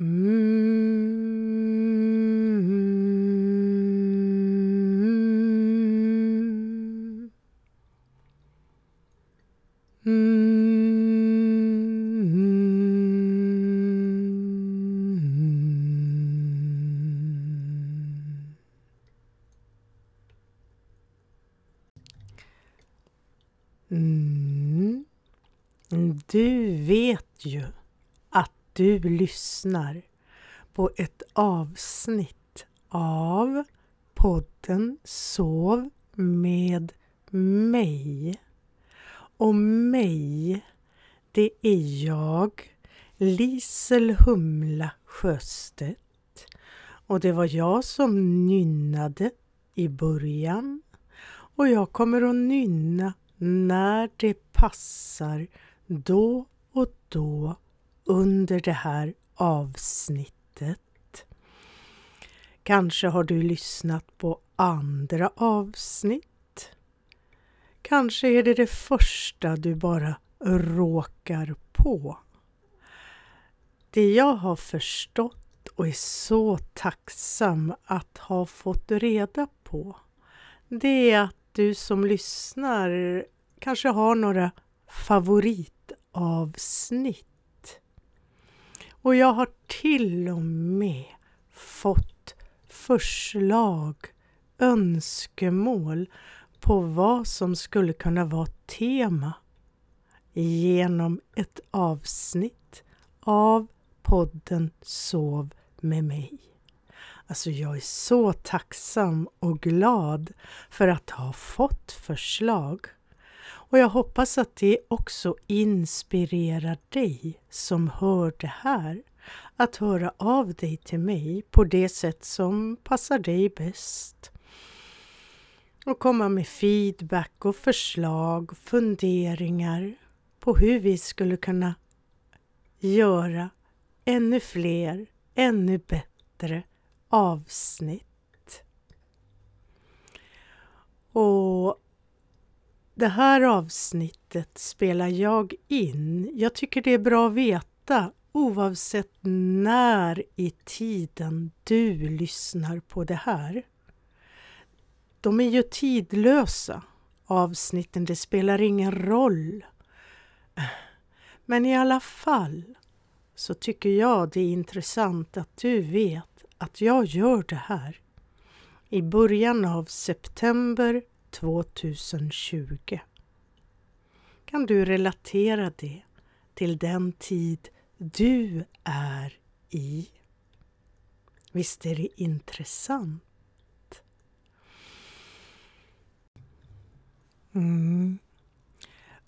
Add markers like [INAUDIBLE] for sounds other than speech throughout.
Mm. Mm. Mm. Du vet ju att du lyssnar på ett avsnitt av podden Sov med mig. Och mig, det är jag, Lisel Humla Sjöstedt. Och det var jag som nynnade i början och jag kommer att nynna när det passar då och då under det här avsnittet. Kanske har du lyssnat på andra avsnitt. Kanske är det det första du bara råkar på. Det jag har förstått och är så tacksam att ha fått reda på, det är att du som lyssnar kanske har några favoritavsnitt. Och jag har till och med fått förslag, önskemål på vad som skulle kunna vara tema genom ett avsnitt av podden Sov med mig. Alltså jag är så tacksam och glad för att ha fått förslag. Och jag hoppas att det också inspirerar dig som hör det här att höra av dig till mig på det sätt som passar dig bäst. Och komma med feedback och förslag, funderingar på hur vi skulle kunna göra ännu fler, ännu bättre avsnitt. Och det här avsnittet spelar jag in. Jag tycker det är bra att veta oavsett när i tiden du lyssnar på det här. De är ju tidlösa, avsnitten. Det spelar ingen roll. Men i alla fall så tycker jag det är intressant att du vet att jag gör det här i början av september 2020. Kan du relatera det till den tid du är i? Visst är det intressant? Mm.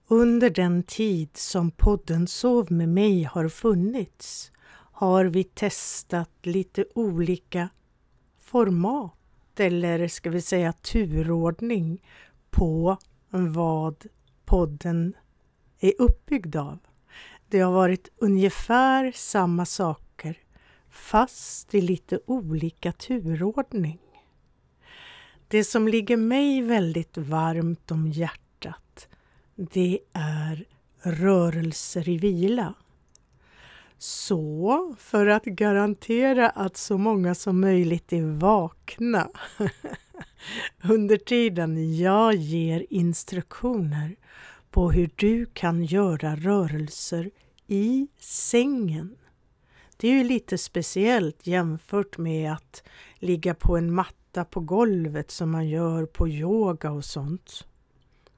Under den tid som podden Sov med mig har funnits har vi testat lite olika format eller ska vi säga turordning på vad podden är uppbyggd av. Det har varit ungefär samma saker fast i lite olika turordning. Det som ligger mig väldigt varmt om hjärtat det är rörelser i vila. Så för att garantera att så många som möjligt är vakna [LAUGHS] under tiden jag ger instruktioner på hur du kan göra rörelser i sängen. Det är ju lite speciellt jämfört med att ligga på en matta på golvet som man gör på yoga och sånt.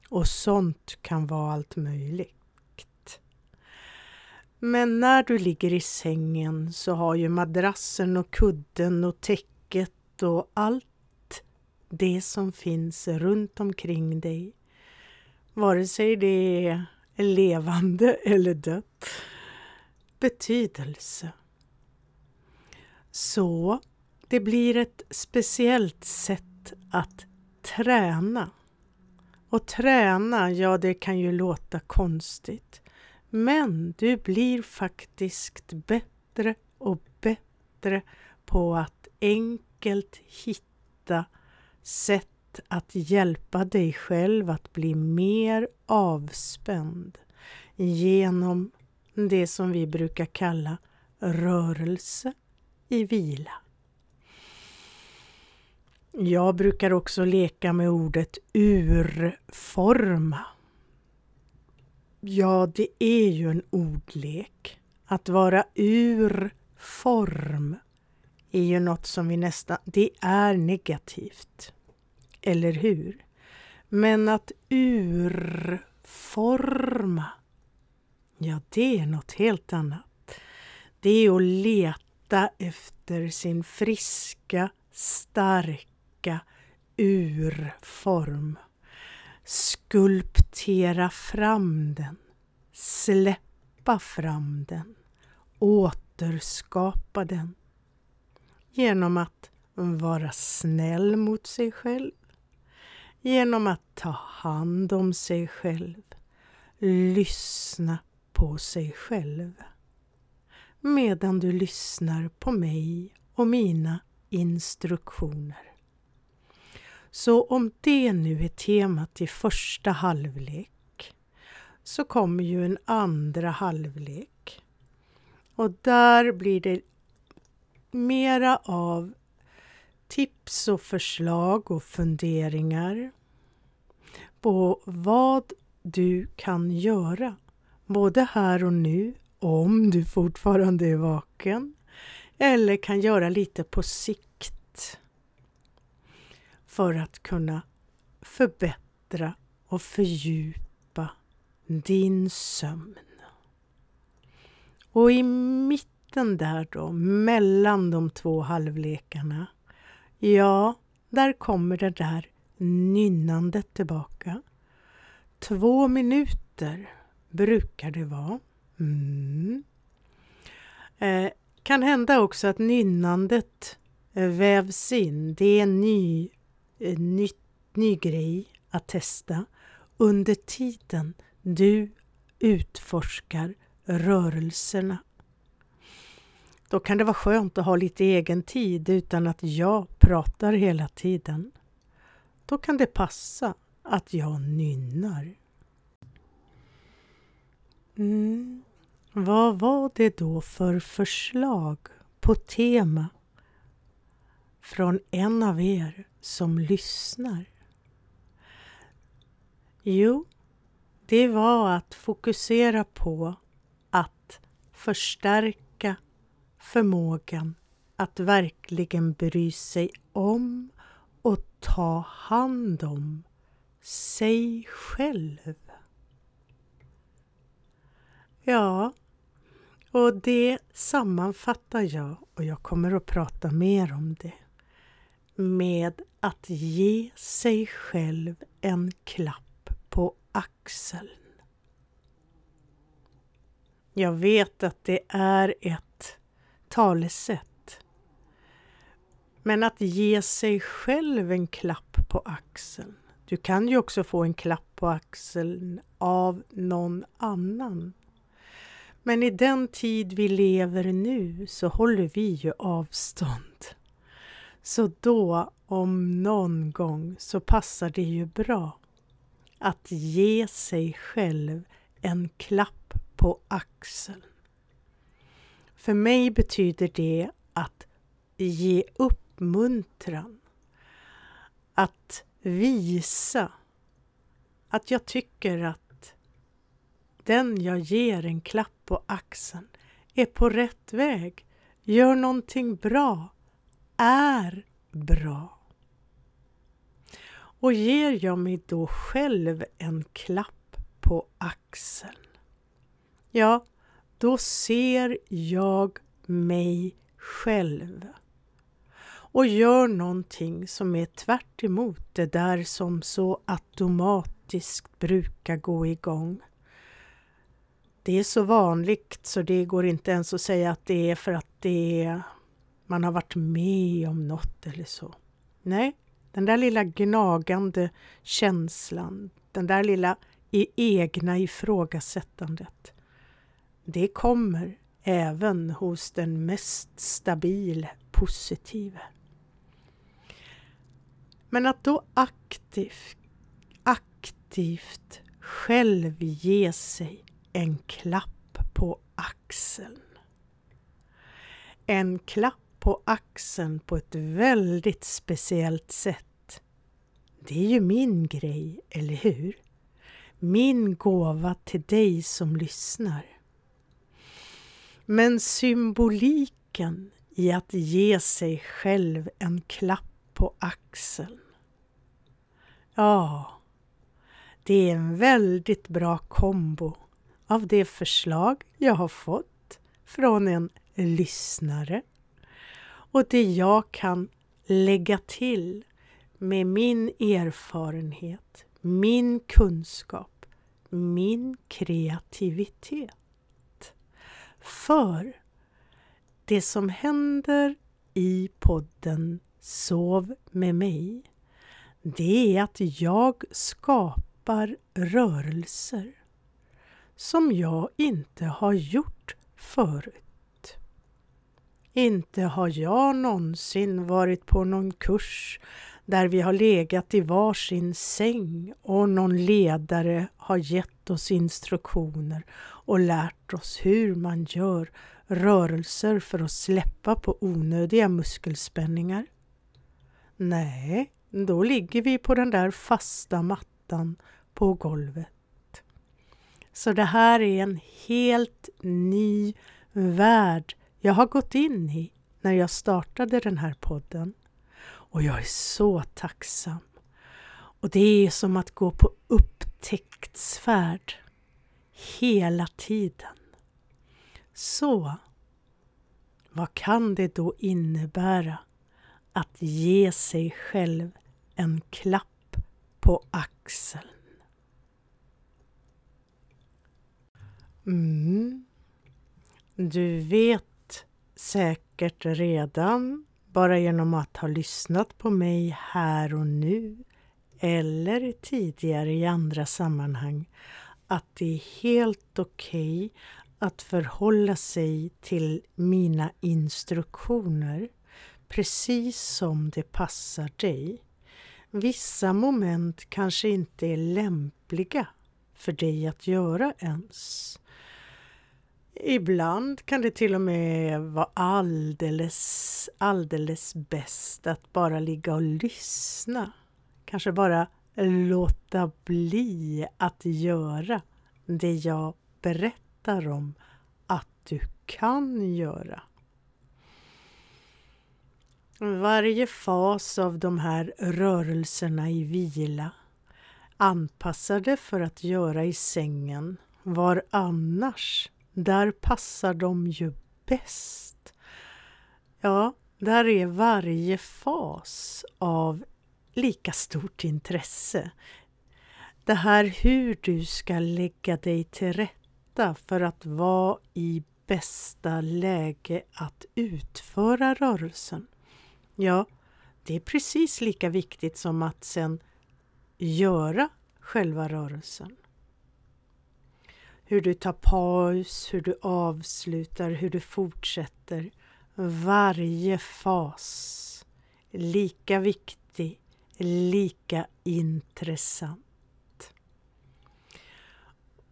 Och sånt kan vara allt möjligt. Men när du ligger i sängen så har ju madrassen och kudden och täcket och allt det som finns runt omkring dig, vare sig det är levande eller dött, betydelse. Så det blir ett speciellt sätt att träna. Och träna, ja det kan ju låta konstigt. Men du blir faktiskt bättre och bättre på att enkelt hitta sätt att hjälpa dig själv att bli mer avspänd genom det som vi brukar kalla rörelse i vila. Jag brukar också leka med ordet urforma. Ja, det är ju en ordlek. Att vara ur form är ju något som vi nästan, det är negativt. Eller hur? Men att urforma, ja det är något helt annat. Det är att leta efter sin friska, starka urform. Skulptera fram den, släppa fram den, återskapa den genom att vara snäll mot sig själv, genom att ta hand om sig själv, lyssna på sig själv. Medan du lyssnar på mig och mina instruktioner. Så om det nu är temat i första halvlek så kommer ju en andra halvlek. Och där blir det mera av tips och förslag och funderingar på vad du kan göra, både här och nu, om du fortfarande är vaken, eller kan göra lite på sikt för att kunna förbättra och fördjupa din sömn. Och i mitten där då, mellan de två halvlekarna, ja, där kommer det där nynnandet tillbaka. Två minuter brukar det vara. Mm. Eh, kan hända också att nynnandet vävs in. Det är en ny, Eh, ny, ny grej att testa under tiden du utforskar rörelserna då kan det vara skönt att ha lite egen tid utan att jag pratar hela tiden. Då kan det passa att jag nynnar. Mm. Vad var det då för förslag på tema från en av er som lyssnar? Jo, det var att fokusera på att förstärka förmågan att verkligen bry sig om och ta hand om sig själv. Ja, och det sammanfattar jag och jag kommer att prata mer om det med att ge sig själv en klapp på axeln. Jag vet att det är ett talesätt. Men att ge sig själv en klapp på axeln. Du kan ju också få en klapp på axeln av någon annan. Men i den tid vi lever nu så håller vi ju avstånd. Så då, om någon gång, så passar det ju bra att ge sig själv en klapp på axeln. För mig betyder det att ge uppmuntran. Att visa att jag tycker att den jag ger en klapp på axeln är på rätt väg, gör någonting bra, är bra. Och ger jag mig då själv en klapp på axeln, ja, då ser jag mig själv och gör någonting som är tvärt det där som så automatiskt brukar gå igång. Det är så vanligt så det går inte ens att säga att det är för att det är, man har varit med om något eller så. Nej, den där lilla gnagande känslan, den där lilla egna ifrågasättandet det kommer även hos den mest stabile positive. Men att då aktivt, aktivt själv ge sig en klapp på axeln. en klapp på axeln på ett väldigt speciellt sätt. Det är ju min grej, eller hur? Min gåva till dig som lyssnar. Men symboliken i att ge sig själv en klapp på axeln. Ja, det är en väldigt bra kombo av det förslag jag har fått från en lyssnare och det jag kan lägga till med min erfarenhet, min kunskap, min kreativitet. För det som händer i podden Sov med mig, det är att jag skapar rörelser som jag inte har gjort förut. Inte har jag någonsin varit på någon kurs där vi har legat i varsin säng och någon ledare har gett oss instruktioner och lärt oss hur man gör rörelser för att släppa på onödiga muskelspänningar. Nej, då ligger vi på den där fasta mattan på golvet. Så det här är en helt ny värld jag har gått in i när jag startade den här podden. Och jag är så tacksam. Och det är som att gå på upptäcktsfärd hela tiden. Så, vad kan det då innebära att ge sig själv en klapp på axeln? Mm. Du vet säkert redan, bara genom att ha lyssnat på mig här och nu eller tidigare i andra sammanhang, att det är helt okej okay att förhålla sig till mina instruktioner precis som det passar dig. Vissa moment kanske inte är lämpliga för dig att göra ens. Ibland kan det till och med vara alldeles, alldeles bäst att bara ligga och lyssna. Kanske bara låta bli att göra det jag berättar om att du kan göra. Varje fas av de här rörelserna i vila anpassade för att göra i sängen var annars där passar de ju bäst. Ja, där är varje fas av lika stort intresse. Det här hur du ska lägga dig till rätta för att vara i bästa läge att utföra rörelsen. Ja, det är precis lika viktigt som att sen göra själva rörelsen hur du tar paus, hur du avslutar, hur du fortsätter. Varje fas lika viktig, lika intressant.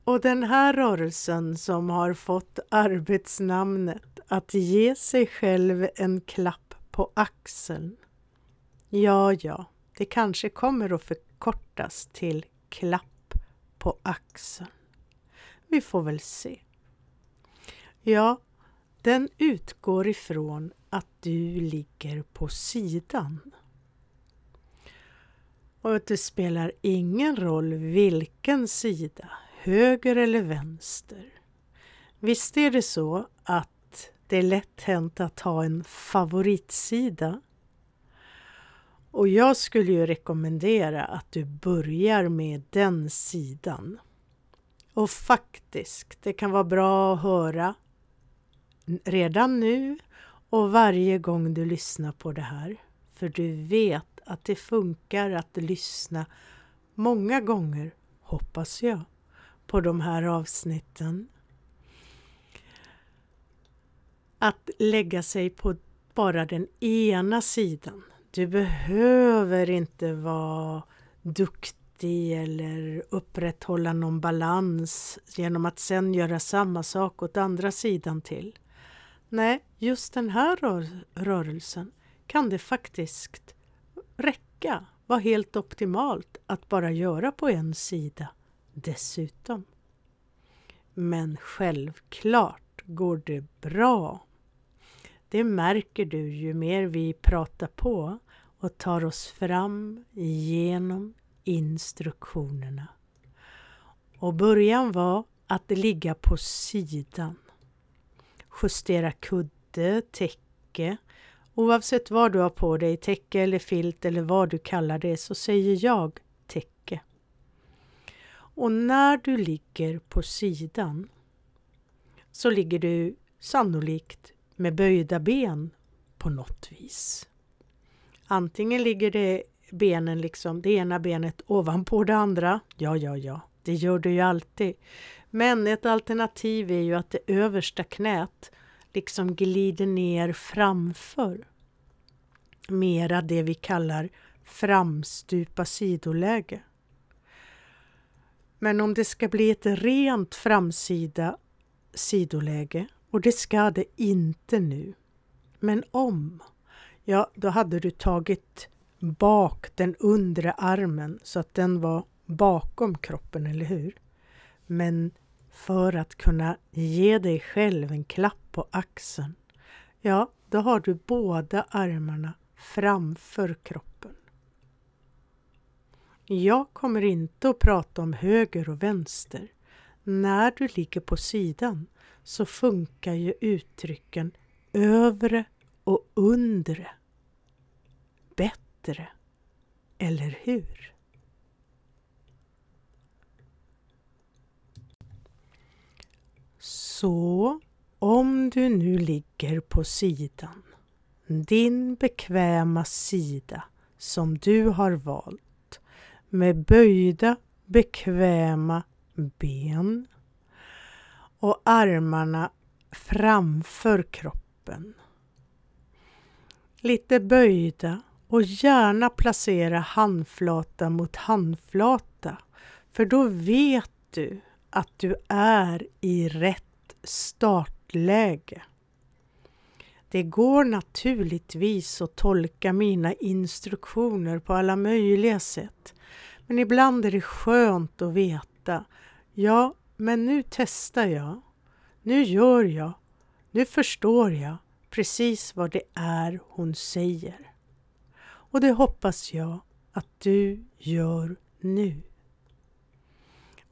Och den här rörelsen som har fått arbetsnamnet att ge sig själv en klapp på axeln. Ja, ja, det kanske kommer att förkortas till klapp på axeln. Vi får väl se. Ja, den utgår ifrån att du ligger på sidan. Och att det spelar ingen roll vilken sida, höger eller vänster. Visst är det så att det är lätt hänt att ha en favoritsida. Och jag skulle ju rekommendera att du börjar med den sidan. Och faktiskt, det kan vara bra att höra redan nu och varje gång du lyssnar på det här. För du vet att det funkar att lyssna många gånger, hoppas jag, på de här avsnitten. Att lägga sig på bara den ena sidan. Du behöver inte vara duktig i eller upprätthålla någon balans genom att sen göra samma sak åt andra sidan till. Nej, just den här rör rörelsen kan det faktiskt räcka, vara helt optimalt att bara göra på en sida dessutom. Men självklart går det bra. Det märker du ju mer vi pratar på och tar oss fram igenom instruktionerna. Och början var att ligga på sidan. Justera kudde, täcke. Oavsett vad du har på dig, täcke eller filt eller vad du kallar det, så säger jag täcke. Och när du ligger på sidan så ligger du sannolikt med böjda ben på något vis. Antingen ligger det benen liksom, det ena benet ovanpå det andra. Ja, ja, ja, det gör du ju alltid. Men ett alternativ är ju att det översta knät liksom glider ner framför. Mera det vi kallar framstupa sidoläge. Men om det ska bli ett rent framsida sidoläge, och det ska det inte nu, men om, ja då hade du tagit bak den undre armen så att den var bakom kroppen, eller hur? Men för att kunna ge dig själv en klapp på axeln, ja, då har du båda armarna framför kroppen. Jag kommer inte att prata om höger och vänster. När du ligger på sidan så funkar ju uttrycken övre och undre bättre. Eller hur? Så om du nu ligger på sidan, din bekväma sida som du har valt med böjda bekväma ben och armarna framför kroppen. Lite böjda och gärna placera handflata mot handflata för då vet du att du är i rätt startläge. Det går naturligtvis att tolka mina instruktioner på alla möjliga sätt. Men ibland är det skönt att veta, ja, men nu testar jag. Nu gör jag. Nu förstår jag precis vad det är hon säger. Och det hoppas jag att du gör nu.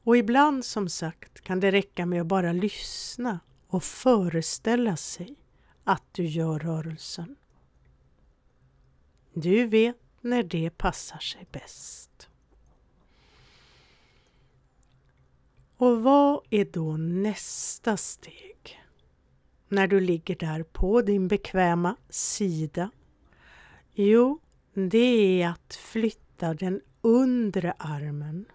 Och ibland som sagt kan det räcka med att bara lyssna och föreställa sig att du gör rörelsen. Du vet när det passar sig bäst. Och vad är då nästa steg? När du ligger där på din bekväma sida? Jo, det är att flytta den undre armen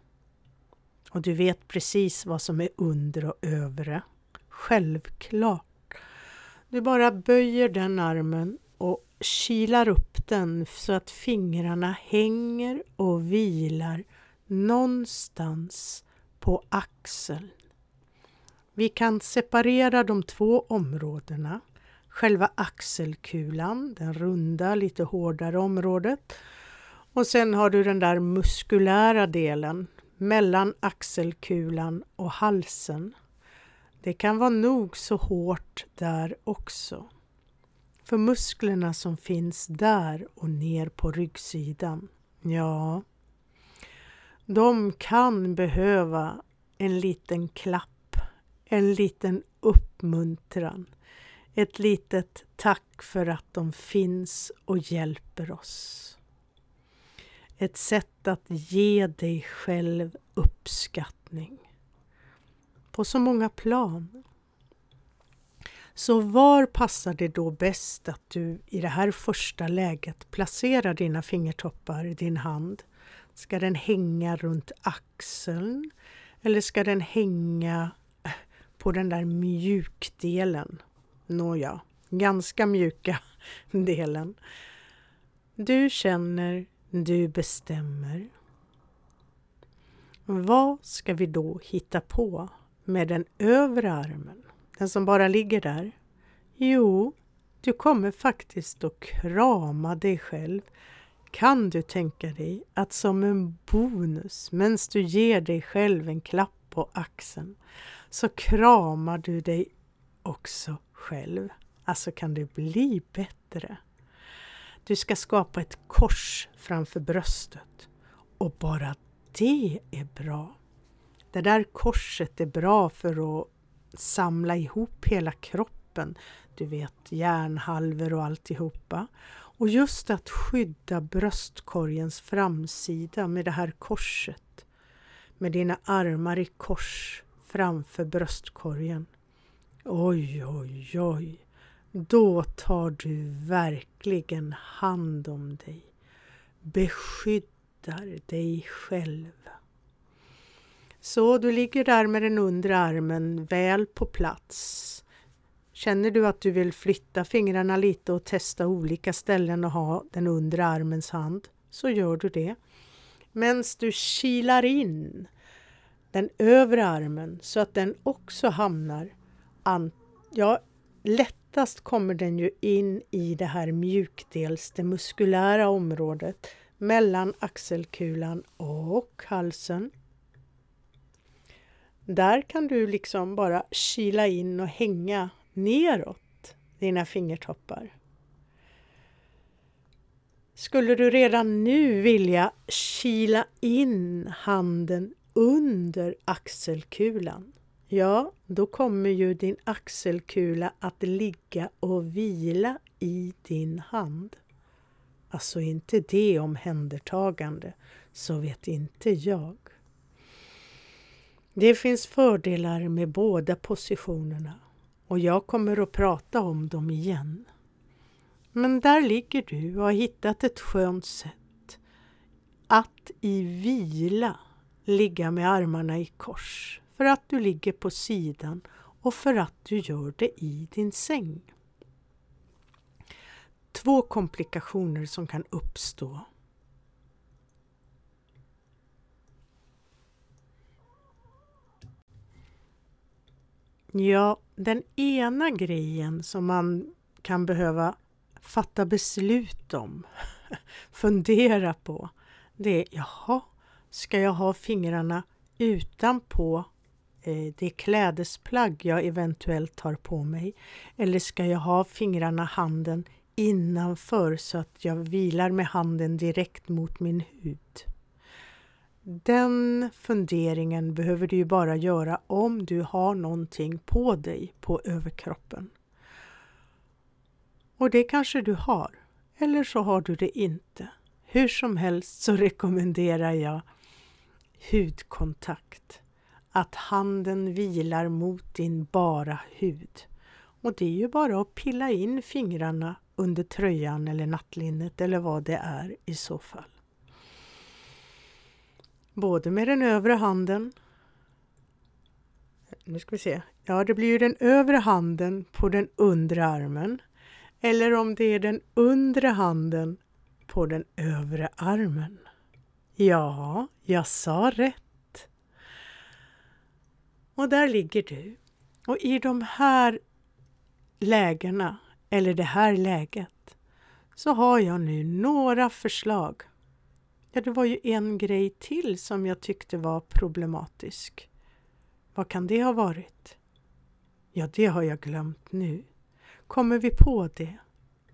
och du vet precis vad som är under och övre. Självklart. Du bara böjer den armen och kilar upp den så att fingrarna hänger och vilar någonstans på axeln. Vi kan separera de två områdena. Själva axelkulan, den runda, lite hårdare området. Och sen har du den där muskulära delen, mellan axelkulan och halsen. Det kan vara nog så hårt där också. För musklerna som finns där och ner på ryggsidan, ja, de kan behöva en liten klapp, en liten uppmuntran, ett litet tack för att de finns och hjälper oss. Ett sätt att ge dig själv uppskattning. På så många plan. Så var passar det då bäst att du i det här första läget placerar dina fingertoppar, i din hand? Ska den hänga runt axeln? Eller ska den hänga på den där mjukdelen? Nåja, ganska mjuka [LAUGHS] delen. Du känner du bestämmer. Vad ska vi då hitta på med den övre armen? Den som bara ligger där? Jo, du kommer faktiskt att krama dig själv. Kan du tänka dig att som en bonus, medan du ger dig själv en klapp på axeln, så kramar du dig också själv. Alltså kan det bli bättre? Du ska skapa ett kors framför bröstet och bara det är bra. Det där korset är bra för att samla ihop hela kroppen. Du vet hjärnhalvor och alltihopa. Och just att skydda bröstkorgens framsida med det här korset. Med dina armar i kors framför bröstkorgen. Oj, oj, oj. Då tar du verkligen hand om dig. Beskyddar dig själv. Så du ligger där med den undre armen väl på plats. Känner du att du vill flytta fingrarna lite och testa olika ställen och ha den undre armens hand så gör du det. Medan du kilar in den övre armen så att den också hamnar an, ja, lättast kommer den ju in i det här mjukdels, det muskulära området mellan axelkulan och halsen. Där kan du liksom bara kila in och hänga neråt dina fingertoppar. Skulle du redan nu vilja kila in handen under axelkulan, ja, då kommer ju din axelkula att ligga och vila i din hand. Alltså inte det omhändertagande, så vet inte jag. Det finns fördelar med båda positionerna och jag kommer att prata om dem igen. Men där ligger du och har hittat ett skönt sätt att i vila ligga med armarna i kors för att du ligger på sidan och för att du gör det i din säng. Två komplikationer som kan uppstå Ja, den ena grejen som man kan behöva fatta beslut om, [LAUGHS] fundera på, det är jaha, ska jag ha fingrarna utanpå Eh, det klädesplagg jag eventuellt tar på mig? Eller ska jag ha fingrarna, handen innanför så att jag vilar med handen direkt mot min hud? Den funderingen behöver du ju bara göra om du har någonting på dig på överkroppen. Och det kanske du har, eller så har du det inte. Hur som helst så rekommenderar jag hudkontakt. Att handen vilar mot din bara hud. Och det är ju bara att pilla in fingrarna under tröjan eller nattlinnet eller vad det är i så fall. Både med den övre handen nu ska vi se. Ja, det blir ju den övre handen på den undre armen. Eller om det är den undre handen på den övre armen. Ja, jag sa rätt. Och där ligger du. Och i de här lägena, eller det här läget, så har jag nu några förslag Ja, det var ju en grej till som jag tyckte var problematisk. Vad kan det ha varit? Ja, det har jag glömt nu. Kommer vi på det?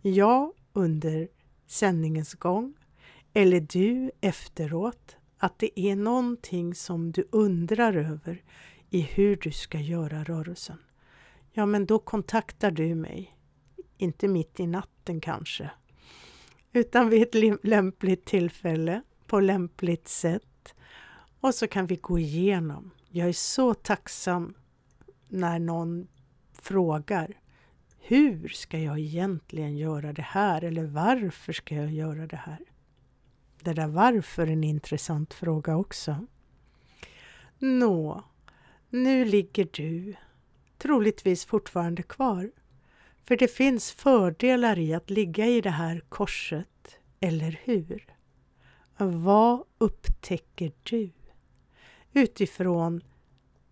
Ja, under sändningens gång eller du efteråt att det är någonting som du undrar över i hur du ska göra rörelsen. Ja, men då kontaktar du mig. Inte mitt i natten kanske, utan vid ett lämpligt tillfälle på lämpligt sätt. Och så kan vi gå igenom. Jag är så tacksam när någon frågar hur ska jag egentligen göra det här eller varför ska jag göra det här? Det där varför är en intressant fråga också. Nå, nu ligger du troligtvis fortfarande kvar. För det finns fördelar i att ligga i det här korset, eller hur? Vad upptäcker du utifrån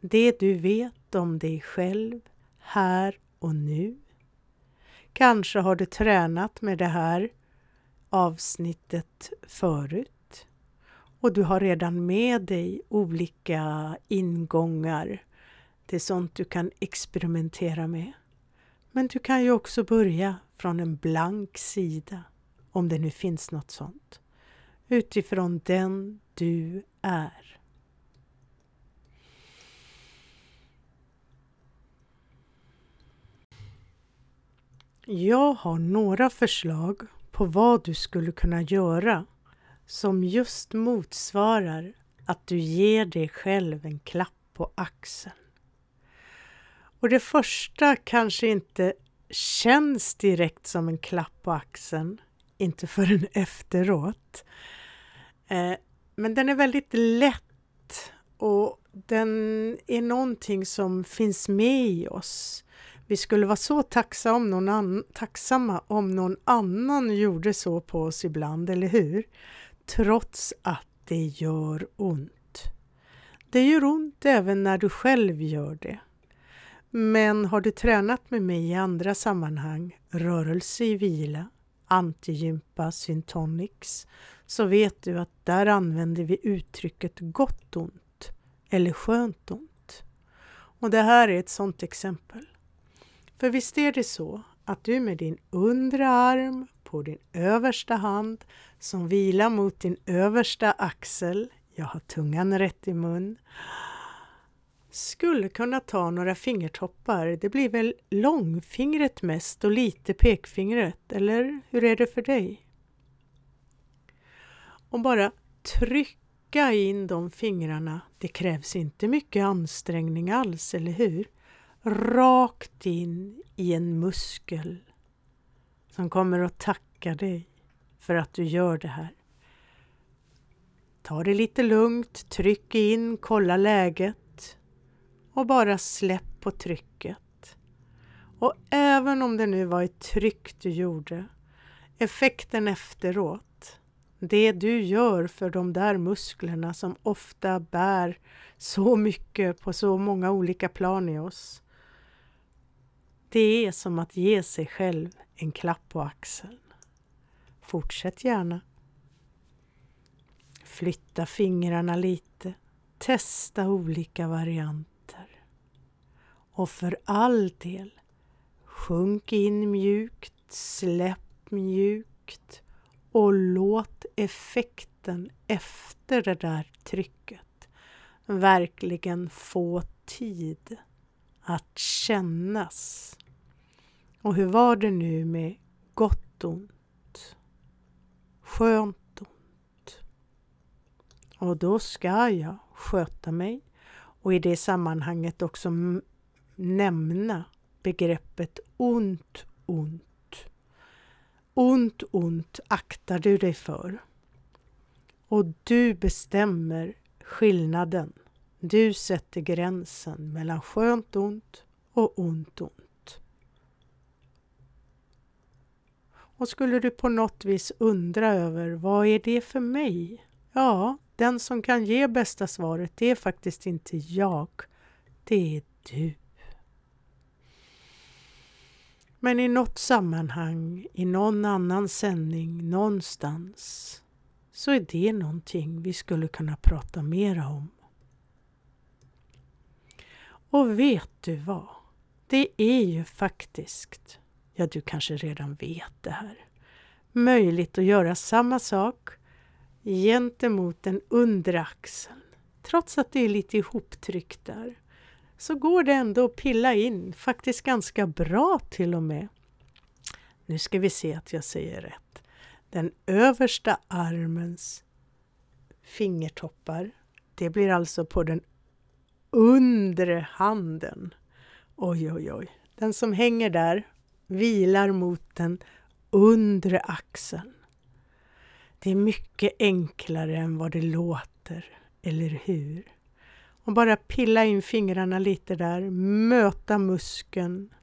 det du vet om dig själv här och nu? Kanske har du tränat med det här avsnittet förut och du har redan med dig olika ingångar. Det är sånt du kan experimentera med. Men du kan ju också börja från en blank sida, om det nu finns något sånt, utifrån den du är. Jag har några förslag på vad du skulle kunna göra som just motsvarar att du ger dig själv en klapp på axeln. Och det första kanske inte känns direkt som en klapp på axeln, inte förrän efteråt. Eh, men den är väldigt lätt och den är någonting som finns med i oss. Vi skulle vara så tacksamma om, någon annan, tacksamma om någon annan gjorde så på oss ibland, eller hur? Trots att det gör ont. Det gör ont även när du själv gör det. Men har du tränat med mig i andra sammanhang, rörelse i vila, antigympa, syntonics, så vet du att där använder vi uttrycket gott ont eller skönt ont. Och det här är ett sådant exempel. För visst är det så att du med din undre arm på din översta hand som vilar mot din översta axel, jag har tungan rätt i mun, skulle kunna ta några fingertoppar. Det blir väl långfingret mest och lite pekfingret, eller hur är det för dig? Och bara trycka in de fingrarna. Det krävs inte mycket ansträngning alls, eller hur? Rakt in i en muskel som kommer att tacka dig för att du gör det här. Ta det lite lugnt, tryck in, kolla läget och bara släpp på trycket. Och även om det nu var ett tryck du gjorde, effekten efteråt, det du gör för de där musklerna som ofta bär så mycket på så många olika plan i oss. Det är som att ge sig själv en klapp på axeln. Fortsätt gärna. Flytta fingrarna lite. Testa olika varianter. Och för all del, sjunk in mjukt, släpp mjukt och låt effekten efter det där trycket verkligen få tid att kännas. Och hur var det nu med gott ont? Skönt ont? Och då ska jag sköta mig och i det sammanhanget också nämna begreppet ont, ont. Ont, ont aktar du dig för. Och du bestämmer skillnaden. Du sätter gränsen mellan skönt ont och ont, ont. Och skulle du på något vis undra över vad är det för mig? Ja, den som kan ge bästa svaret det är faktiskt inte jag, det är du. Men i något sammanhang, i någon annan sändning, någonstans, så är det någonting vi skulle kunna prata mera om. Och vet du vad? Det är ju faktiskt, ja du kanske redan vet det här, möjligt att göra samma sak gentemot den undre axeln, trots att det är lite ihoptryckt där så går det ändå att pilla in, faktiskt ganska bra till och med. Nu ska vi se att jag säger rätt. Den översta armens fingertoppar, det blir alltså på den undre handen. Oj, oj, oj. Den som hänger där vilar mot den undre axeln. Det är mycket enklare än vad det låter, eller hur? Och bara pilla in fingrarna lite där, möta muskeln.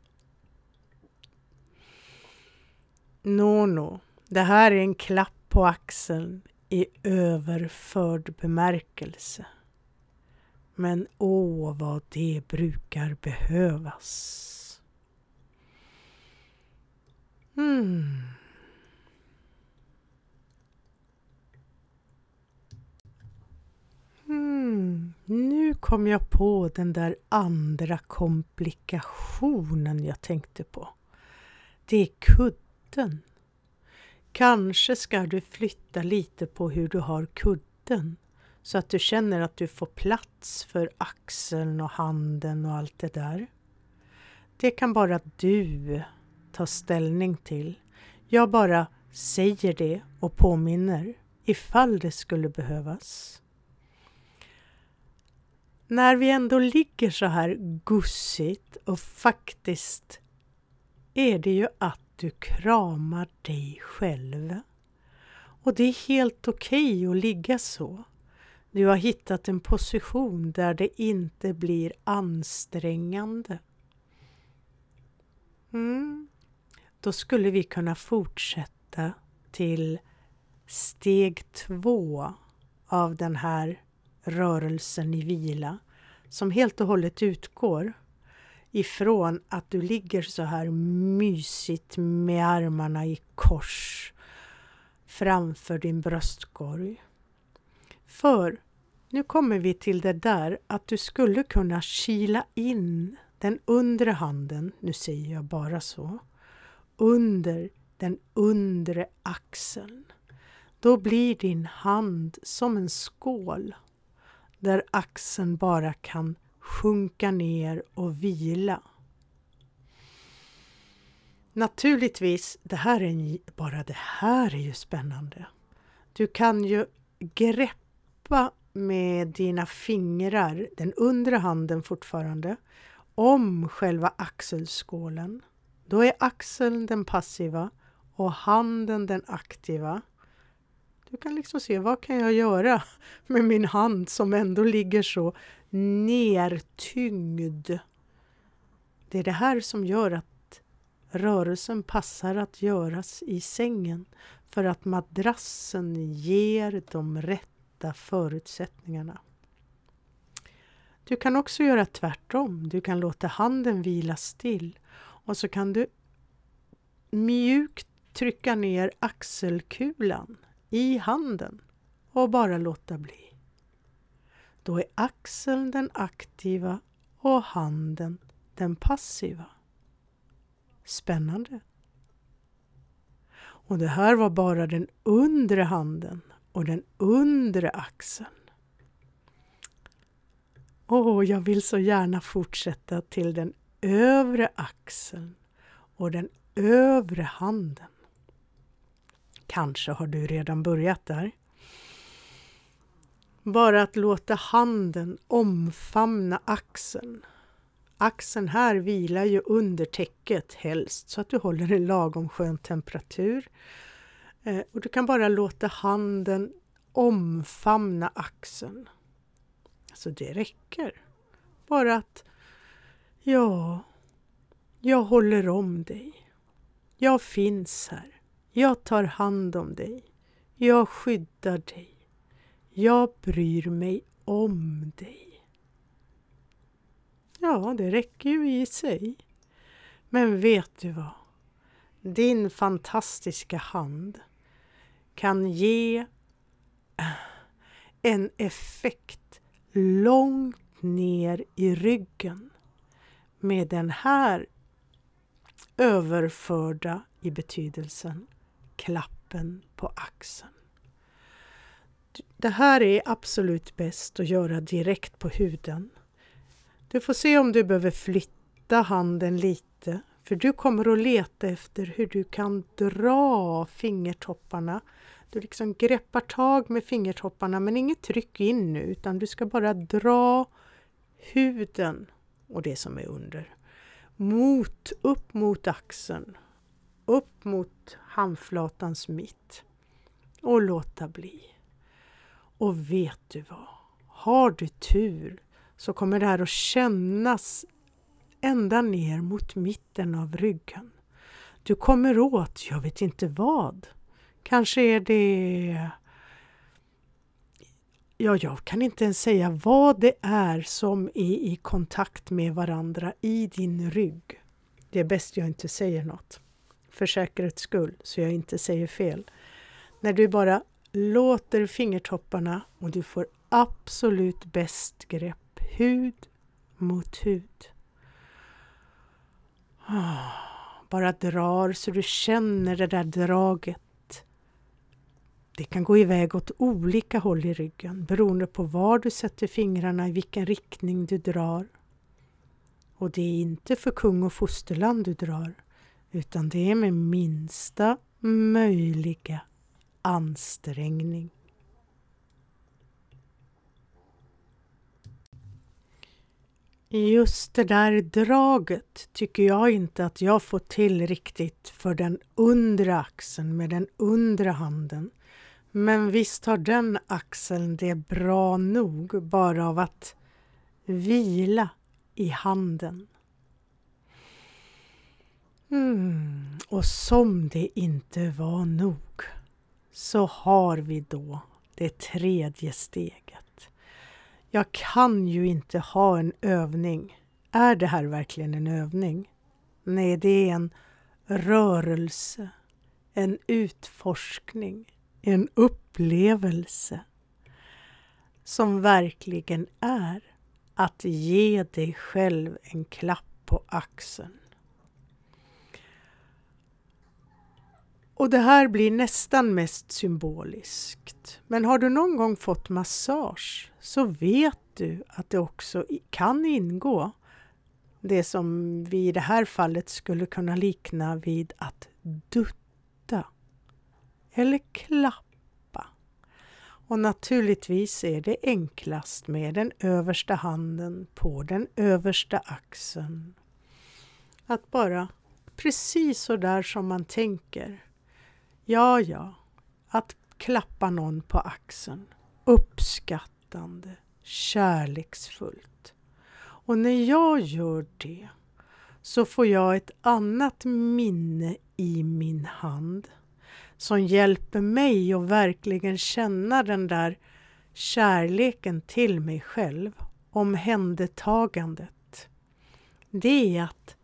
Nå, nå. Det här är en klapp på axeln i överförd bemärkelse. Men åh, vad det brukar behövas. Hmm. Hmm. Nu kom jag på den där andra komplikationen jag tänkte på. Det är kudden. Kanske ska du flytta lite på hur du har kudden så att du känner att du får plats för axeln och handen och allt det där. Det kan bara du ta ställning till. Jag bara säger det och påminner ifall det skulle behövas. När vi ändå ligger så här gussigt och faktiskt är det ju att du kramar dig själv. Och det är helt okej okay att ligga så. Du har hittat en position där det inte blir ansträngande. Mm. Då skulle vi kunna fortsätta till steg två av den här rörelsen i vila som helt och hållet utgår ifrån att du ligger så här mysigt med armarna i kors framför din bröstkorg. För nu kommer vi till det där att du skulle kunna kila in den undre handen, nu säger jag bara så, under den undre axeln. Då blir din hand som en skål där axeln bara kan sjunka ner och vila. Naturligtvis, det här är, bara det här är ju spännande. Du kan ju greppa med dina fingrar, den undre handen fortfarande, om själva axelskålen. Då är axeln den passiva och handen den aktiva. Du kan liksom se vad kan jag göra [LAUGHS] med min hand som ändå ligger så nertyngd. Det är det här som gör att rörelsen passar att göras i sängen för att madrassen ger de rätta förutsättningarna. Du kan också göra tvärtom. Du kan låta handen vila still och så kan du mjukt trycka ner axelkulan i handen och bara låta bli. Då är axeln den aktiva och handen den passiva. Spännande! Och det här var bara den undre handen och den undre axeln. Åh, jag vill så gärna fortsätta till den övre axeln och den övre handen. Kanske har du redan börjat där. Bara att låta handen omfamna axeln. Axeln här vilar ju under täcket helst så att du håller en lagom skön temperatur. Eh, och du kan bara låta handen omfamna axeln. Så det räcker. Bara att ja, jag håller om dig. Jag finns här. Jag tar hand om dig. Jag skyddar dig. Jag bryr mig om dig. Ja, det räcker ju i sig. Men vet du vad? Din fantastiska hand kan ge en effekt långt ner i ryggen med den här överförda i betydelsen klappen på axeln. Det här är absolut bäst att göra direkt på huden. Du får se om du behöver flytta handen lite för du kommer att leta efter hur du kan dra fingertopparna. Du liksom greppar tag med fingertopparna men inget tryck in nu utan du ska bara dra huden och det som är under mot, upp mot axeln, upp mot handflatans mitt och låta bli. Och vet du vad? Har du tur så kommer det här att kännas ända ner mot mitten av ryggen. Du kommer åt, jag vet inte vad. Kanske är det... Ja, jag kan inte ens säga vad det är som är i kontakt med varandra i din rygg. Det är bäst jag inte säger något. för säkerhets skull så jag inte säger fel. När du bara låter fingertopparna och du får absolut bäst grepp hud mot hud. Ah, bara drar så du känner det där draget. Det kan gå iväg åt olika håll i ryggen beroende på var du sätter fingrarna, i vilken riktning du drar. Och det är inte för kung och fosterland du drar, utan det är med minsta möjliga ansträngning. Just det där draget tycker jag inte att jag får till riktigt för den undre axeln med den undre handen. Men visst har den axeln det bra nog bara av att vila i handen. Mm. Och som det inte var nog så har vi då det tredje steget. Jag kan ju inte ha en övning. Är det här verkligen en övning? Nej, det är en rörelse, en utforskning, en upplevelse som verkligen är att ge dig själv en klapp på axeln. Och det här blir nästan mest symboliskt. Men har du någon gång fått massage så vet du att det också kan ingå det som vi i det här fallet skulle kunna likna vid att dutta eller klappa. Och naturligtvis är det enklast med den översta handen på den översta axeln. Att bara precis så där som man tänker Ja, ja, att klappa någon på axeln. Uppskattande, kärleksfullt. Och när jag gör det så får jag ett annat minne i min hand som hjälper mig att verkligen känna den där kärleken till mig själv, omhändertagandet. Det är att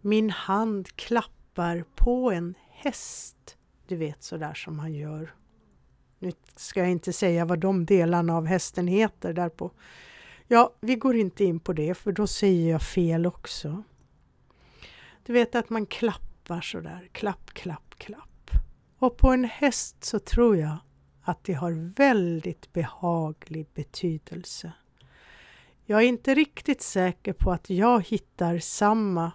min hand klappar på en häst du vet sådär som man gör. Nu ska jag inte säga vad de delarna av hästen heter därpå. Ja, vi går inte in på det för då säger jag fel också. Du vet att man klappar sådär, klapp, klapp, klapp. Och på en häst så tror jag att det har väldigt behaglig betydelse. Jag är inte riktigt säker på att jag hittar samma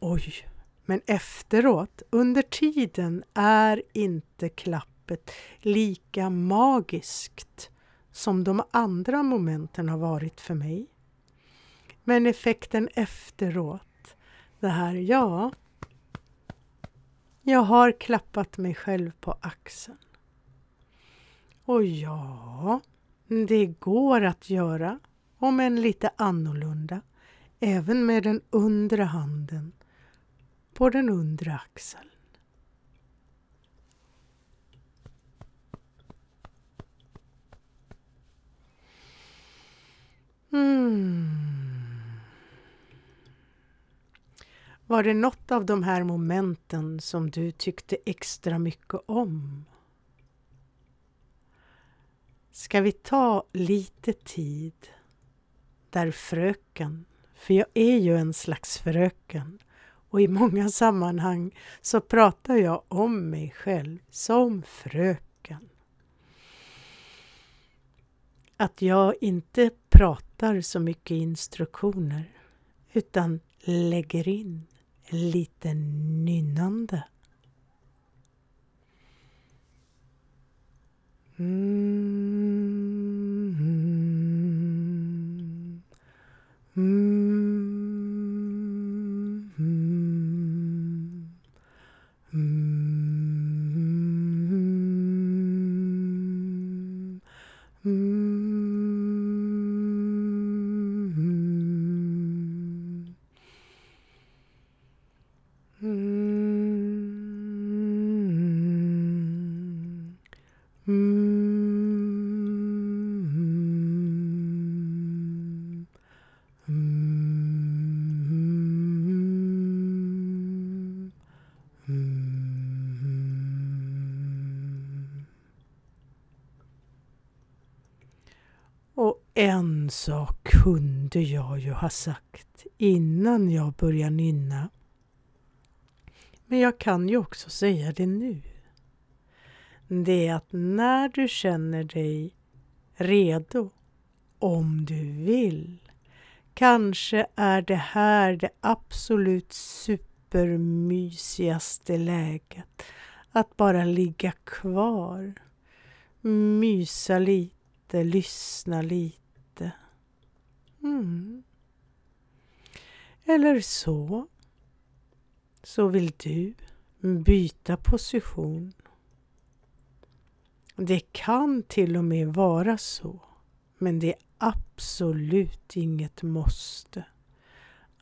Oj, men efteråt, under tiden, är inte klappet lika magiskt som de andra momenten har varit för mig. Men effekten efteråt, det här, ja, jag har klappat mig själv på axeln. Och ja, det går att göra, om än lite annorlunda, även med den undre handen på den undre axeln. Mm. Var det något av de här momenten som du tyckte extra mycket om? Ska vi ta lite tid där fröken, för jag är ju en slags fröken, och i många sammanhang så pratar jag om mig själv som fröken. Att jag inte pratar så mycket instruktioner utan lägger in lite nynnande. Mm. Mm. mm. Jag ju ha sagt innan jag börjar nynna. Men jag kan ju också säga det nu. Det är att när du känner dig redo, om du vill, kanske är det här det absolut supermysigaste läget. Att bara ligga kvar, mysa lite, lyssna lite. Mm. Eller så, så vill du byta position. Det kan till och med vara så, men det är absolut inget måste.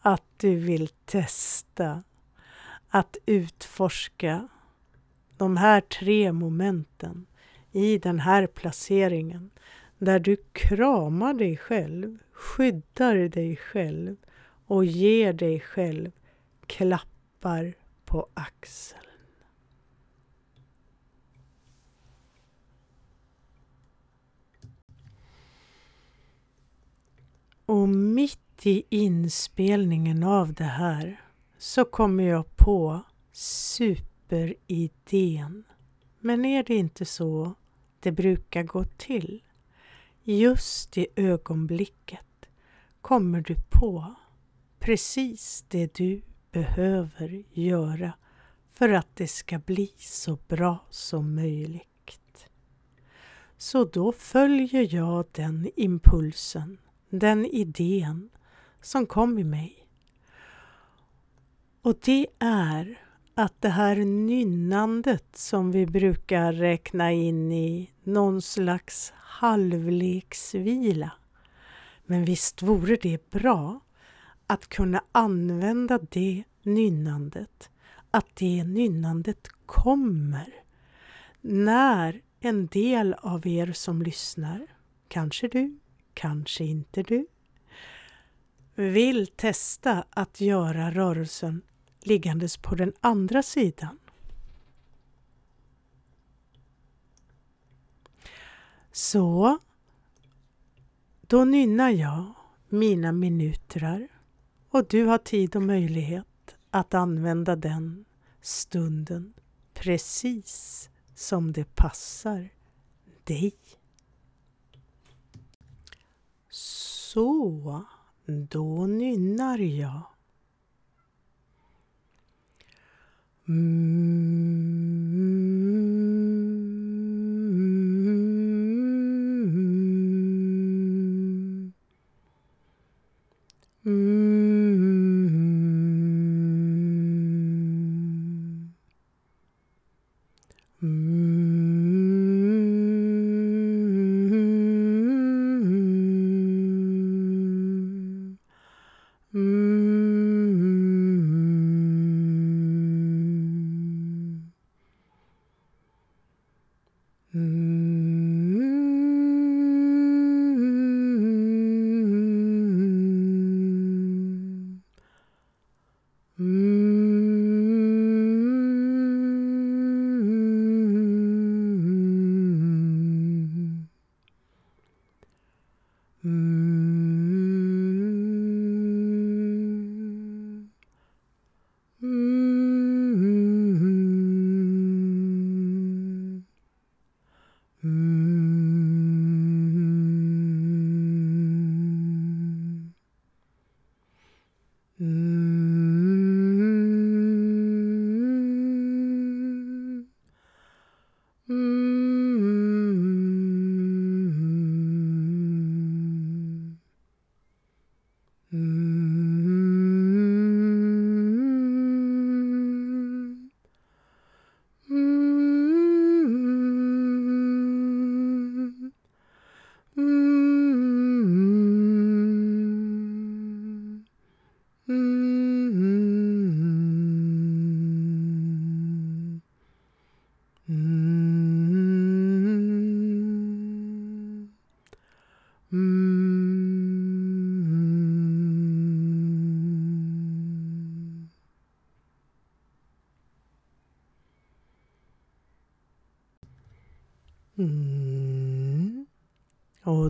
Att du vill testa att utforska de här tre momenten i den här placeringen där du kramar dig själv, skyddar dig själv och ger dig själv klappar på axeln. Och mitt i inspelningen av det här så kommer jag på superidén. Men är det inte så det brukar gå till? Just i ögonblicket kommer du på precis det du behöver göra för att det ska bli så bra som möjligt. Så då följer jag den impulsen, den idén som kom i mig. Och det är att det här nynnandet som vi brukar räkna in i någon slags halvleksvila. Men visst vore det bra att kunna använda det nynnandet, att det nynnandet kommer när en del av er som lyssnar, kanske du, kanske inte du, vill testa att göra rörelsen liggandes på den andra sidan. Så, då nynnar jag mina minutrar och du har tid och möjlighet att använda den stunden precis som det passar dig. Så, då nynnar jag. Mm. Mm.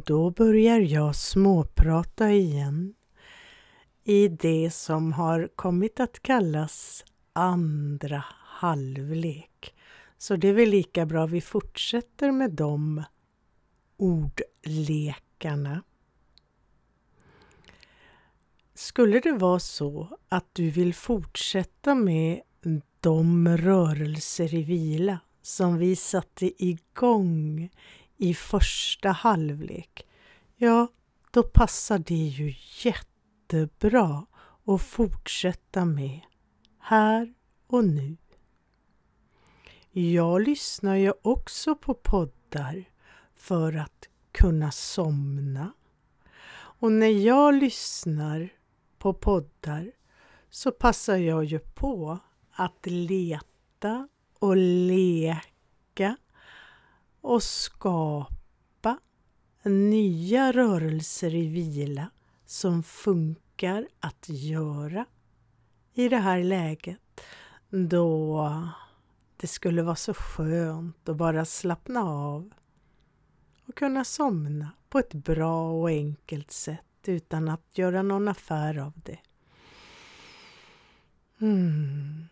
Då börjar jag småprata igen i det som har kommit att kallas andra halvlek. Så det är väl lika bra vi fortsätter med de ordlekarna. Skulle det vara så att du vill fortsätta med de rörelser i vila som vi satte igång i första halvlek, ja, då passar det ju jättebra att fortsätta med här och nu. Jag lyssnar ju också på poddar för att kunna somna. Och när jag lyssnar på poddar så passar jag ju på att leta och leka och skapa nya rörelser i vila som funkar att göra i det här läget då det skulle vara så skönt att bara slappna av och kunna somna på ett bra och enkelt sätt utan att göra någon affär av det. Mm.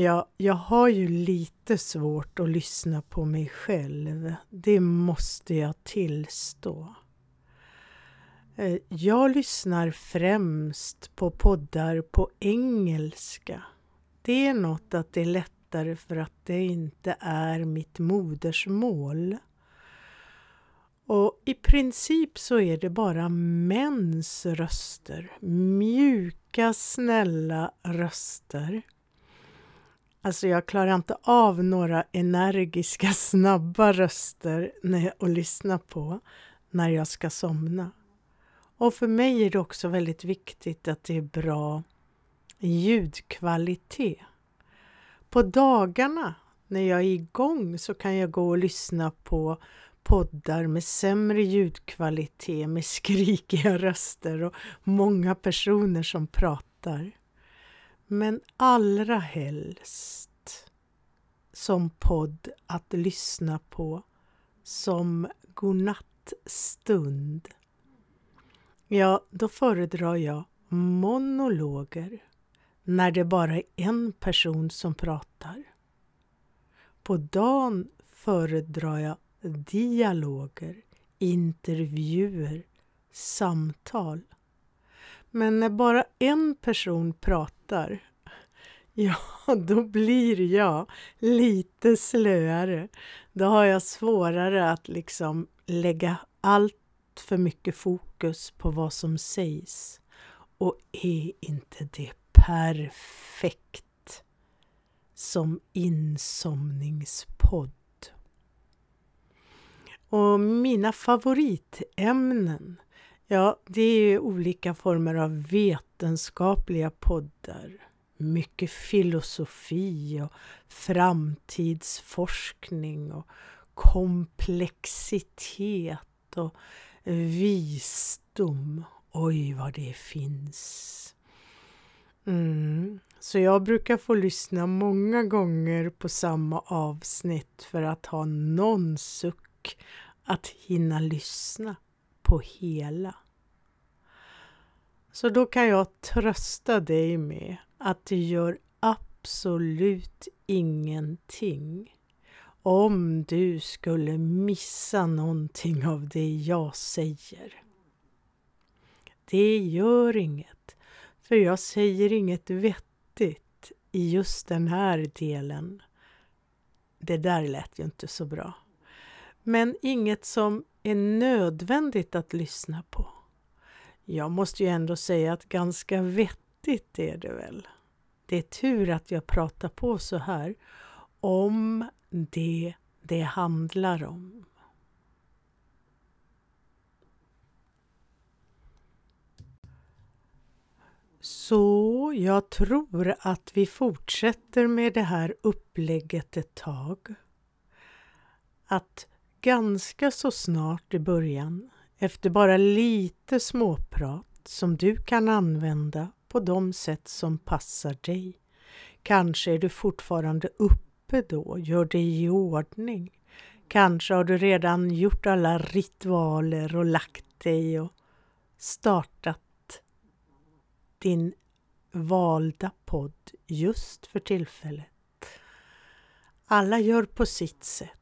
Ja, jag har ju lite svårt att lyssna på mig själv. Det måste jag tillstå. Eh, jag lyssnar främst på poddar på engelska. Det är något att det är lättare för att det inte är mitt modersmål. Och i princip så är det bara mäns röster, mjuka, snälla röster. Alltså jag klarar inte av några energiska, snabba röster när jag, att lyssna på när jag ska somna. Och för mig är det också väldigt viktigt att det är bra ljudkvalitet. På dagarna när jag är igång så kan jag gå och lyssna på poddar med sämre ljudkvalitet, med skrikiga röster och många personer som pratar. Men allra helst som podd att lyssna på som godnattstund. Ja, då föredrar jag monologer när det bara är en person som pratar. På dagen föredrar jag dialoger, intervjuer, samtal. Men när bara en person pratar, ja, då blir jag lite slöare. Då har jag svårare att liksom lägga allt för mycket fokus på vad som sägs. Och är inte det perfekt som insomningspodd? Och mina favoritämnen, ja, det är olika former av vetenskapliga poddar. Mycket filosofi och framtidsforskning och komplexitet och visdom. Oj, vad det finns. Mm. Så jag brukar få lyssna många gånger på samma avsnitt för att ha någon suck att hinna lyssna på hela. Så då kan jag trösta dig med att det gör absolut ingenting om du skulle missa någonting av det jag säger. Det gör inget, för jag säger inget vettigt i just den här delen. Det där lät ju inte så bra. Men inget som är nödvändigt att lyssna på. Jag måste ju ändå säga att ganska vettigt är det väl. Det är tur att jag pratar på så här om det det handlar om. Så jag tror att vi fortsätter med det här upplägget ett tag. Att ganska så snart i början, efter bara lite småprat som du kan använda på de sätt som passar dig. Kanske är du fortfarande uppe då, gör dig i ordning. Kanske har du redan gjort alla ritualer och lagt dig och startat din valda podd just för tillfället. Alla gör på sitt sätt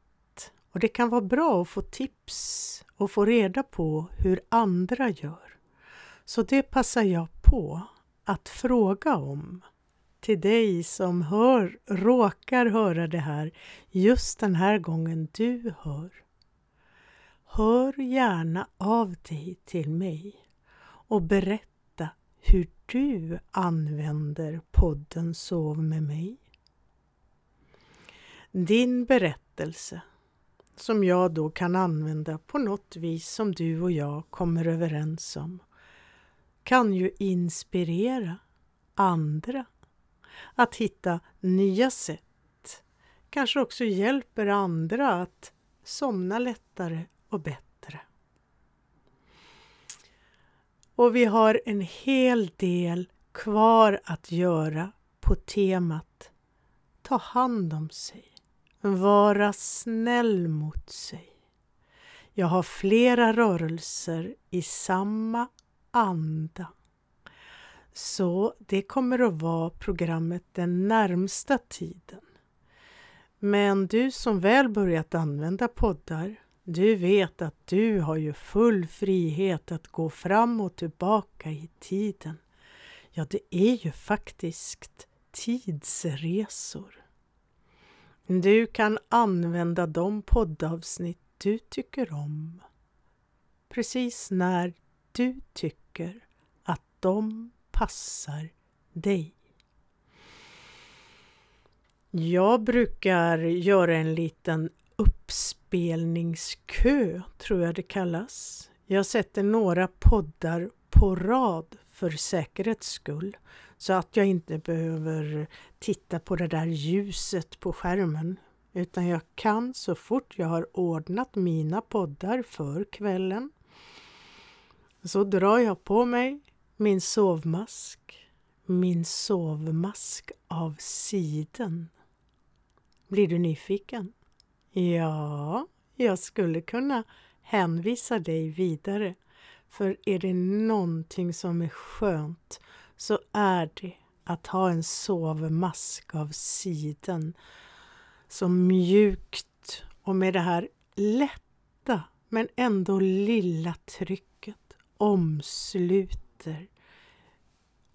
och det kan vara bra att få tips och få reda på hur andra gör. Så det passar jag på att fråga om till dig som hör, råkar höra det här just den här gången du hör. Hör gärna av dig till mig och berätta hur du använder podden Sov med mig. Din berättelse som jag då kan använda på något vis som du och jag kommer överens om kan ju inspirera andra att hitta nya sätt. Kanske också hjälper andra att somna lättare och bättre. Och vi har en hel del kvar att göra på temat Ta hand om sig, vara snäll mot sig. Jag har flera rörelser i samma anda. Så det kommer att vara programmet den närmsta tiden. Men du som väl börjat använda poddar, du vet att du har ju full frihet att gå fram och tillbaka i tiden. Ja, det är ju faktiskt tidsresor. Du kan använda de poddavsnitt du tycker om precis när du tycker att de passar dig. Jag brukar göra en liten uppspelningskö, tror jag det kallas. Jag sätter några poddar på rad för säkerhets skull så att jag inte behöver titta på det där ljuset på skärmen utan jag kan så fort jag har ordnat mina poddar för kvällen så drar jag på mig min sovmask, min sovmask av siden. Blir du nyfiken? Ja, jag skulle kunna hänvisa dig vidare. För är det någonting som är skönt så är det att ha en sovmask av siden. som mjukt och med det här lätta men ändå lilla trycket omsluter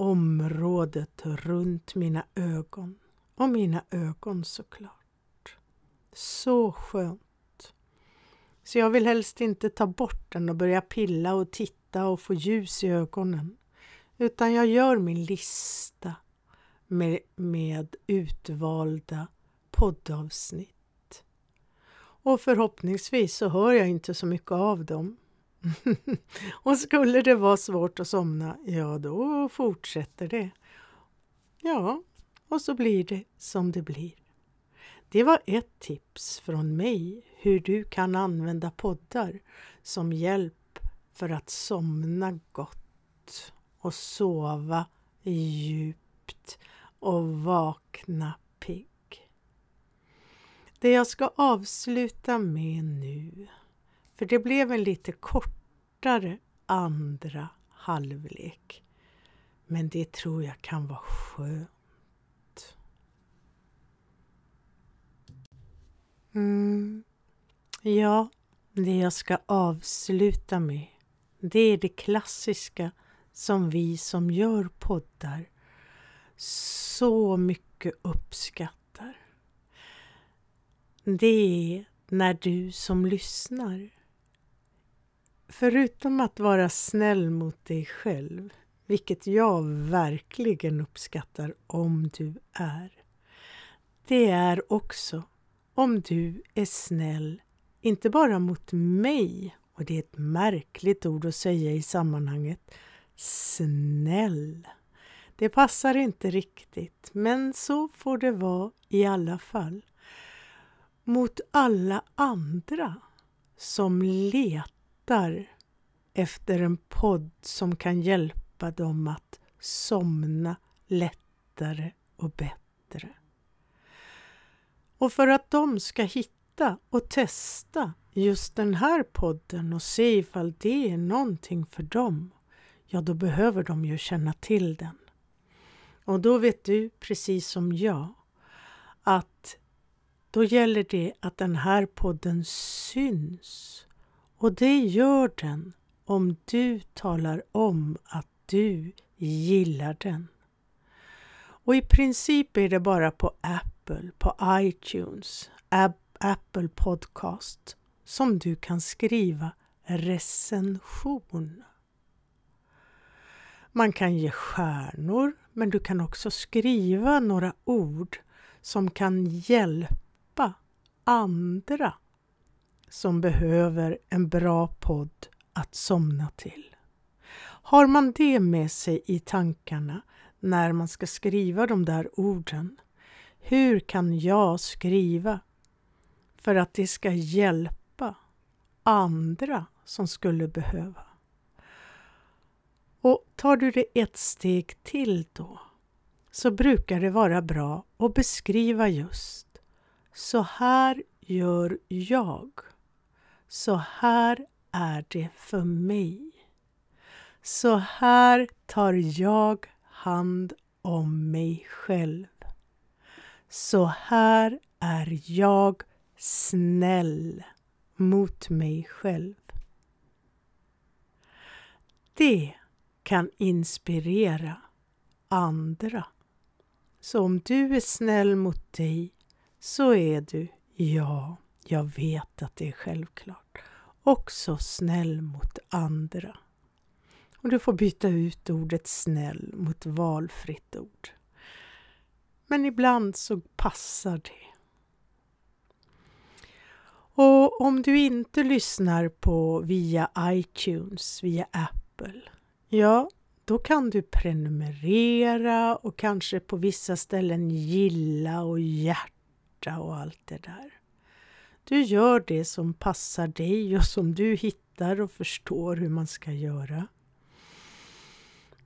området runt mina ögon och mina ögon såklart. Så skönt. Så jag vill helst inte ta bort den och börja pilla och titta och få ljus i ögonen. Utan jag gör min lista med, med utvalda poddavsnitt. Och förhoppningsvis så hör jag inte så mycket av dem [LAUGHS] och skulle det vara svårt att somna, ja då fortsätter det. Ja, och så blir det som det blir. Det var ett tips från mig hur du kan använda poddar som hjälp för att somna gott och sova djupt och vakna pigg. Det jag ska avsluta med nu för det blev en lite kortare andra halvlek. Men det tror jag kan vara skönt. Mm. Ja, det jag ska avsluta med det är det klassiska som vi som gör poddar så mycket uppskattar. Det är när du som lyssnar Förutom att vara snäll mot dig själv, vilket jag verkligen uppskattar om du är, det är också om du är snäll, inte bara mot mig, och det är ett märkligt ord att säga i sammanhanget, snäll. Det passar inte riktigt, men så får det vara i alla fall. Mot alla andra som letar efter en podd som kan hjälpa dem att somna lättare och bättre. Och för att de ska hitta och testa just den här podden och se ifall det är någonting för dem, ja då behöver de ju känna till den. Och då vet du, precis som jag, att då gäller det att den här podden syns. Och det gör den om du talar om att du gillar den. Och i princip är det bara på Apple, på iTunes, Apple Podcast som du kan skriva recension. Man kan ge stjärnor, men du kan också skriva några ord som kan hjälpa andra som behöver en bra podd att somna till. Har man det med sig i tankarna när man ska skriva de där orden? Hur kan jag skriva för att det ska hjälpa andra som skulle behöva? Och tar du det ett steg till då så brukar det vara bra att beskriva just så här gör jag. Så här är det för mig. Så här tar jag hand om mig själv. Så här är jag snäll mot mig själv. Det kan inspirera andra. Så om du är snäll mot dig så är du, ja, jag vet att det är självklart, också snäll mot andra. Och du får byta ut ordet snäll mot valfritt ord. Men ibland så passar det. Och om du inte lyssnar på via iTunes, via Apple, ja, då kan du prenumerera och kanske på vissa ställen gilla och hjärta och allt det där. Du gör det som passar dig och som du hittar och förstår hur man ska göra.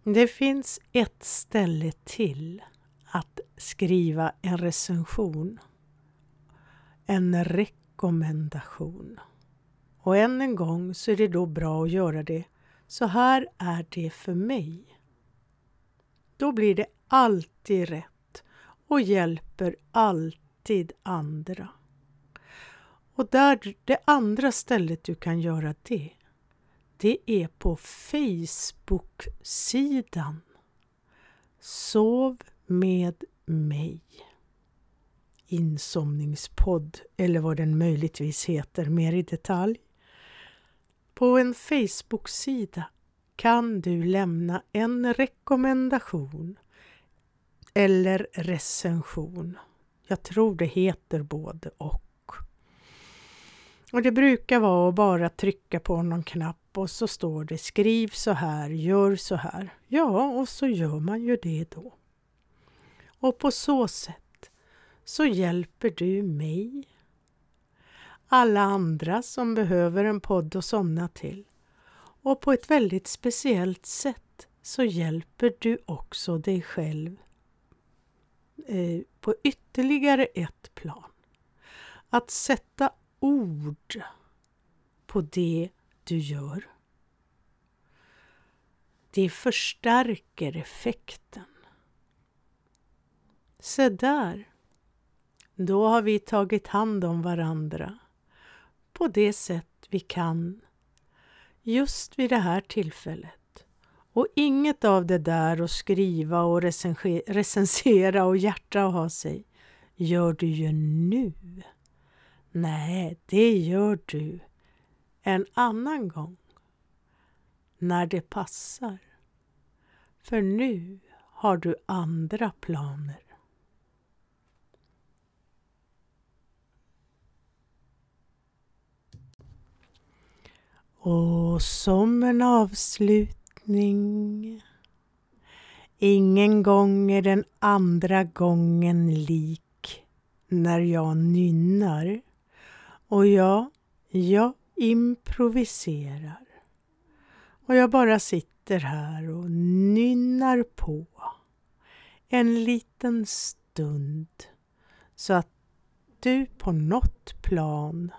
Det finns ett ställe till att skriva en recension. En rekommendation. Och än en gång så är det då bra att göra det så här är det för mig. Då blir det alltid rätt och hjälper alltid andra. Och där, det andra stället du kan göra det, det är på Facebook-sidan Sov med mig. Insomningspodd eller vad den möjligtvis heter mer i detalj. På en Facebook-sida kan du lämna en rekommendation eller recension. Jag tror det heter både och. Och det brukar vara att bara trycka på någon knapp och så står det skriv så här, gör så här. Ja, och så gör man ju det då. Och på så sätt så hjälper du mig, alla andra som behöver en podd att somna till och på ett väldigt speciellt sätt så hjälper du också dig själv eh, på ytterligare ett plan. Att sätta ord på det du gör. Det förstärker effekten. Se där, då har vi tagit hand om varandra på det sätt vi kan just vid det här tillfället. Och inget av det där att skriva och recensera och hjärta och ha sig gör du ju nu. Nej, det gör du en annan gång. När det passar. För nu har du andra planer. Och som en avslutning Ingen gång är den andra gången lik när jag nynnar. Och ja, jag improviserar. Och jag bara sitter här och nynnar på en liten stund så att du på något plan,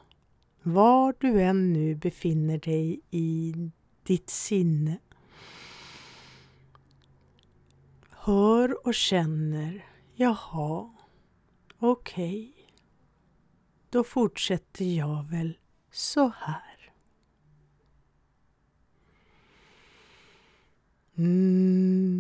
var du än nu befinner dig i ditt sinne, hör och känner, jaha, okej, okay. då fortsätter jag väl så här. Mm.